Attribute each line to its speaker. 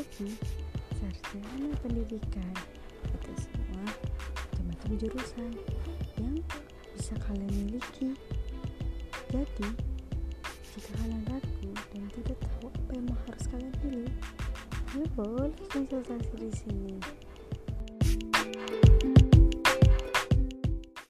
Speaker 1: lagi. Sarjana pendidikan. Itu semua macam-macam jurusan yang bisa kalian miliki. Jadi jika kalian ragu dan tidak tahu apa yang harus kalian pilih ya boleh konsultasi di sini.